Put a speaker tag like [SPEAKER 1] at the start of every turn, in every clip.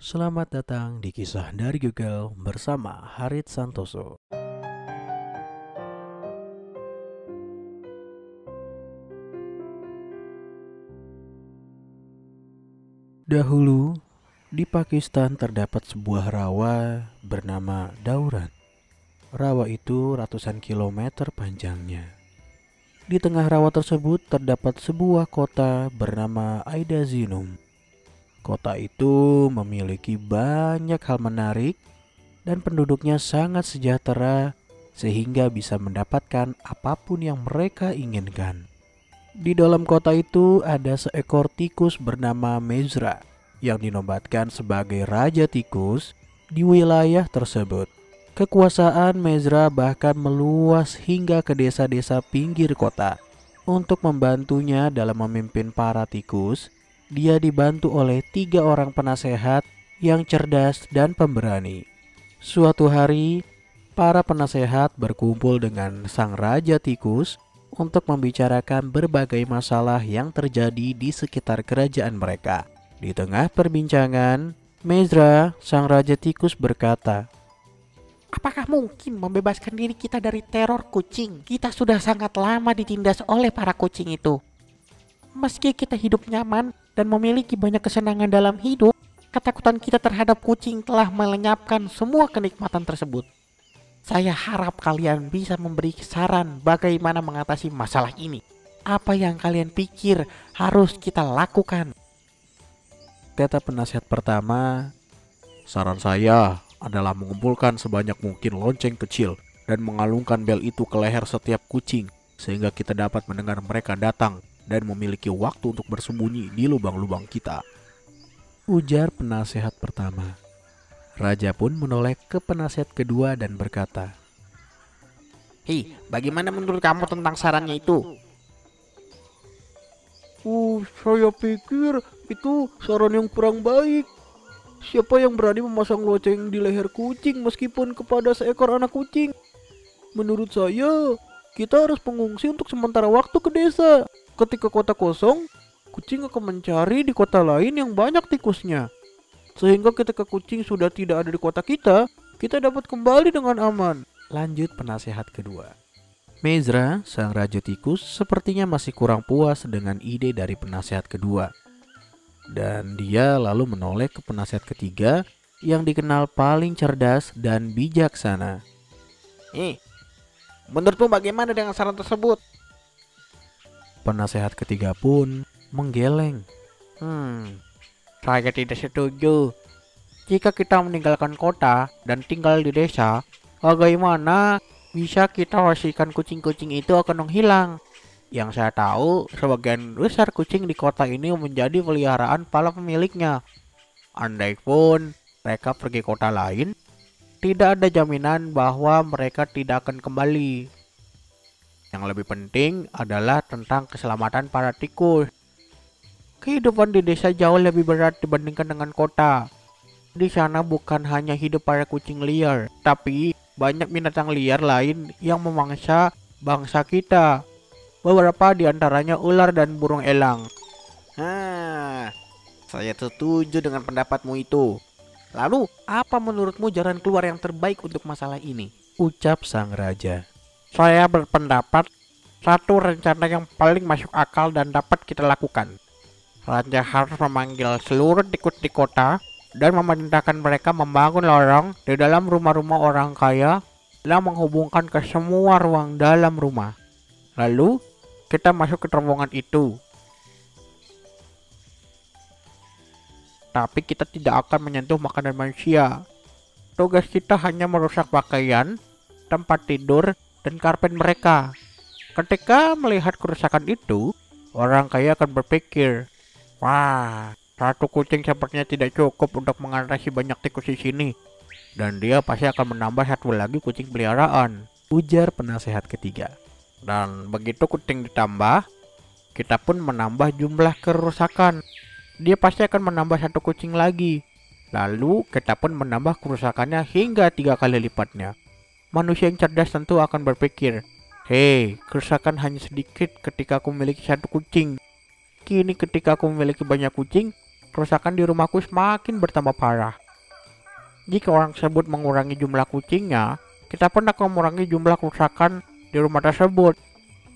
[SPEAKER 1] Selamat datang di kisah dari Google bersama Harit Santoso. Dahulu, di Pakistan terdapat sebuah rawa bernama Dauran. Rawa itu ratusan kilometer panjangnya. Di tengah rawa tersebut terdapat sebuah kota bernama Aida Zinum. Kota itu memiliki banyak hal menarik dan penduduknya sangat sejahtera sehingga bisa mendapatkan apa pun yang mereka inginkan. Di dalam kota itu ada seekor tikus bernama Mezra yang dinobatkan sebagai raja tikus di wilayah tersebut. Kekuasaan Mezra bahkan meluas hingga ke desa-desa pinggir kota. Untuk membantunya dalam memimpin para tikus, dia dibantu oleh tiga orang penasehat yang cerdas dan pemberani. Suatu hari, para penasehat berkumpul dengan sang raja tikus untuk membicarakan berbagai masalah yang terjadi di sekitar kerajaan mereka. Di tengah perbincangan, Mezra, sang raja tikus berkata,
[SPEAKER 2] Apakah mungkin membebaskan diri kita dari teror kucing? Kita sudah sangat lama ditindas oleh para kucing itu. Meski kita hidup nyaman dan memiliki banyak kesenangan dalam hidup, ketakutan kita terhadap kucing telah melenyapkan semua kenikmatan tersebut. Saya harap kalian bisa memberi saran bagaimana mengatasi masalah ini. Apa yang kalian pikir harus kita lakukan?
[SPEAKER 1] Kata penasihat pertama, saran saya adalah mengumpulkan sebanyak mungkin lonceng kecil dan mengalungkan bel itu ke leher setiap kucing sehingga kita dapat mendengar mereka datang dan memiliki waktu untuk bersembunyi di lubang-lubang kita. Ujar penasehat pertama. Raja pun menoleh ke penasehat kedua dan berkata,
[SPEAKER 2] Hei, bagaimana menurut kamu tentang sarannya itu?
[SPEAKER 3] Uh, saya pikir itu saran yang kurang baik. Siapa yang berani memasang loceng di leher kucing meskipun kepada seekor anak kucing? Menurut saya, kita harus mengungsi untuk sementara waktu ke desa. Ketika kota kosong, kucing akan mencari di kota lain yang banyak tikusnya. Sehingga ketika kucing sudah tidak ada di kota kita, kita dapat kembali dengan aman.
[SPEAKER 1] Lanjut penasehat kedua. Mezra, sang raja tikus, sepertinya masih kurang puas dengan ide dari penasehat kedua. Dan dia lalu menoleh ke penasehat ketiga yang dikenal paling cerdas dan bijaksana.
[SPEAKER 2] Eh, menurutmu bagaimana dengan saran tersebut?
[SPEAKER 1] Penasehat ketiga pun menggeleng.
[SPEAKER 2] Hmm, saya tidak setuju. Jika kita meninggalkan kota dan tinggal di desa, bagaimana bisa kita pastikan kucing-kucing itu akan menghilang? Yang saya tahu, sebagian besar kucing di kota ini menjadi peliharaan para pemiliknya. Andai pun mereka pergi kota lain, tidak ada jaminan bahwa mereka tidak akan kembali. Yang lebih penting adalah tentang keselamatan para tikus. Kehidupan di desa jauh lebih berat dibandingkan dengan kota. Di sana bukan hanya hidup para kucing liar, tapi banyak binatang liar lain yang memangsa bangsa kita. Beberapa di antaranya ular dan burung elang. Ah, saya setuju dengan pendapatmu itu. Lalu, apa menurutmu jalan keluar yang terbaik untuk masalah ini?
[SPEAKER 1] Ucap sang raja.
[SPEAKER 2] Saya berpendapat satu rencana yang paling masuk akal dan dapat kita lakukan. Raja harus memanggil seluruh tikus di kota dan memerintahkan mereka membangun lorong di dalam rumah-rumah orang kaya dan menghubungkan ke semua ruang dalam rumah. Lalu, kita masuk ke terowongan itu. Tapi kita tidak akan menyentuh makanan manusia. Tugas kita hanya merusak pakaian, tempat tidur, dan karpet mereka. Ketika melihat kerusakan itu, orang kaya akan berpikir, Wah, satu kucing sepertinya tidak cukup untuk mengatasi banyak tikus di sini. Dan dia pasti akan menambah satu lagi kucing peliharaan.
[SPEAKER 1] Ujar penasehat ketiga.
[SPEAKER 2] Dan begitu kucing ditambah, kita pun menambah jumlah kerusakan. Dia pasti akan menambah satu kucing lagi. Lalu kita pun menambah kerusakannya hingga tiga kali lipatnya. Manusia yang cerdas tentu akan berpikir, Hei, kerusakan hanya sedikit ketika aku memiliki satu kucing. Kini ketika aku memiliki banyak kucing, kerusakan di rumahku semakin bertambah parah. Jika orang tersebut mengurangi jumlah kucingnya, kita pun akan mengurangi jumlah kerusakan di rumah tersebut.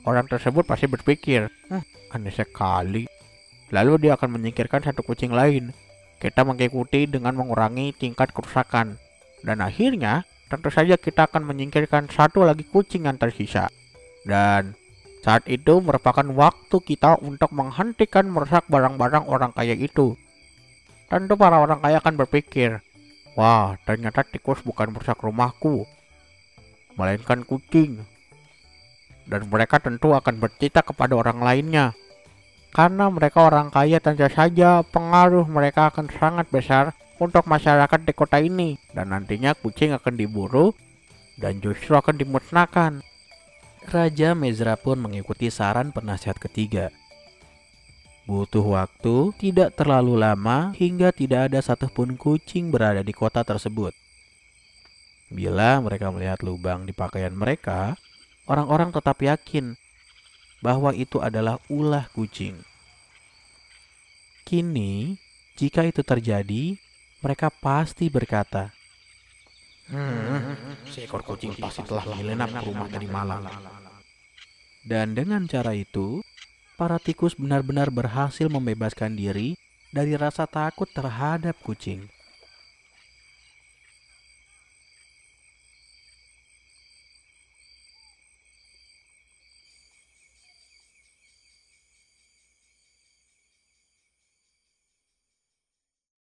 [SPEAKER 2] Orang tersebut pasti berpikir, hmm, aneh sekali. Lalu dia akan menyingkirkan satu kucing lain. Kita mengikuti dengan mengurangi tingkat kerusakan. Dan akhirnya, tentu saja kita akan menyingkirkan satu lagi kucing yang tersisa. Dan saat itu merupakan waktu kita untuk menghentikan merusak barang-barang orang kaya itu. Tentu para orang kaya akan berpikir, Wah, ternyata tikus bukan merusak rumahku, melainkan kucing. Dan mereka tentu akan bercerita kepada orang lainnya. Karena mereka orang kaya tentu saja pengaruh mereka akan sangat besar untuk masyarakat di kota ini. Dan nantinya kucing akan diburu dan justru akan dimusnahkan.
[SPEAKER 1] Raja Mezra pun mengikuti saran penasihat ketiga. Butuh waktu tidak terlalu lama hingga tidak ada satupun kucing berada di kota tersebut. Bila mereka melihat lubang di pakaian mereka, orang-orang tetap yakin bahwa itu adalah ulah kucing. Kini, jika itu terjadi, mereka pasti berkata,
[SPEAKER 2] Hmm, seekor kucing pasti telah menyelinap ke rumah tadi malam.
[SPEAKER 1] Dan dengan cara itu, para tikus benar-benar berhasil membebaskan diri dari rasa takut terhadap kucing.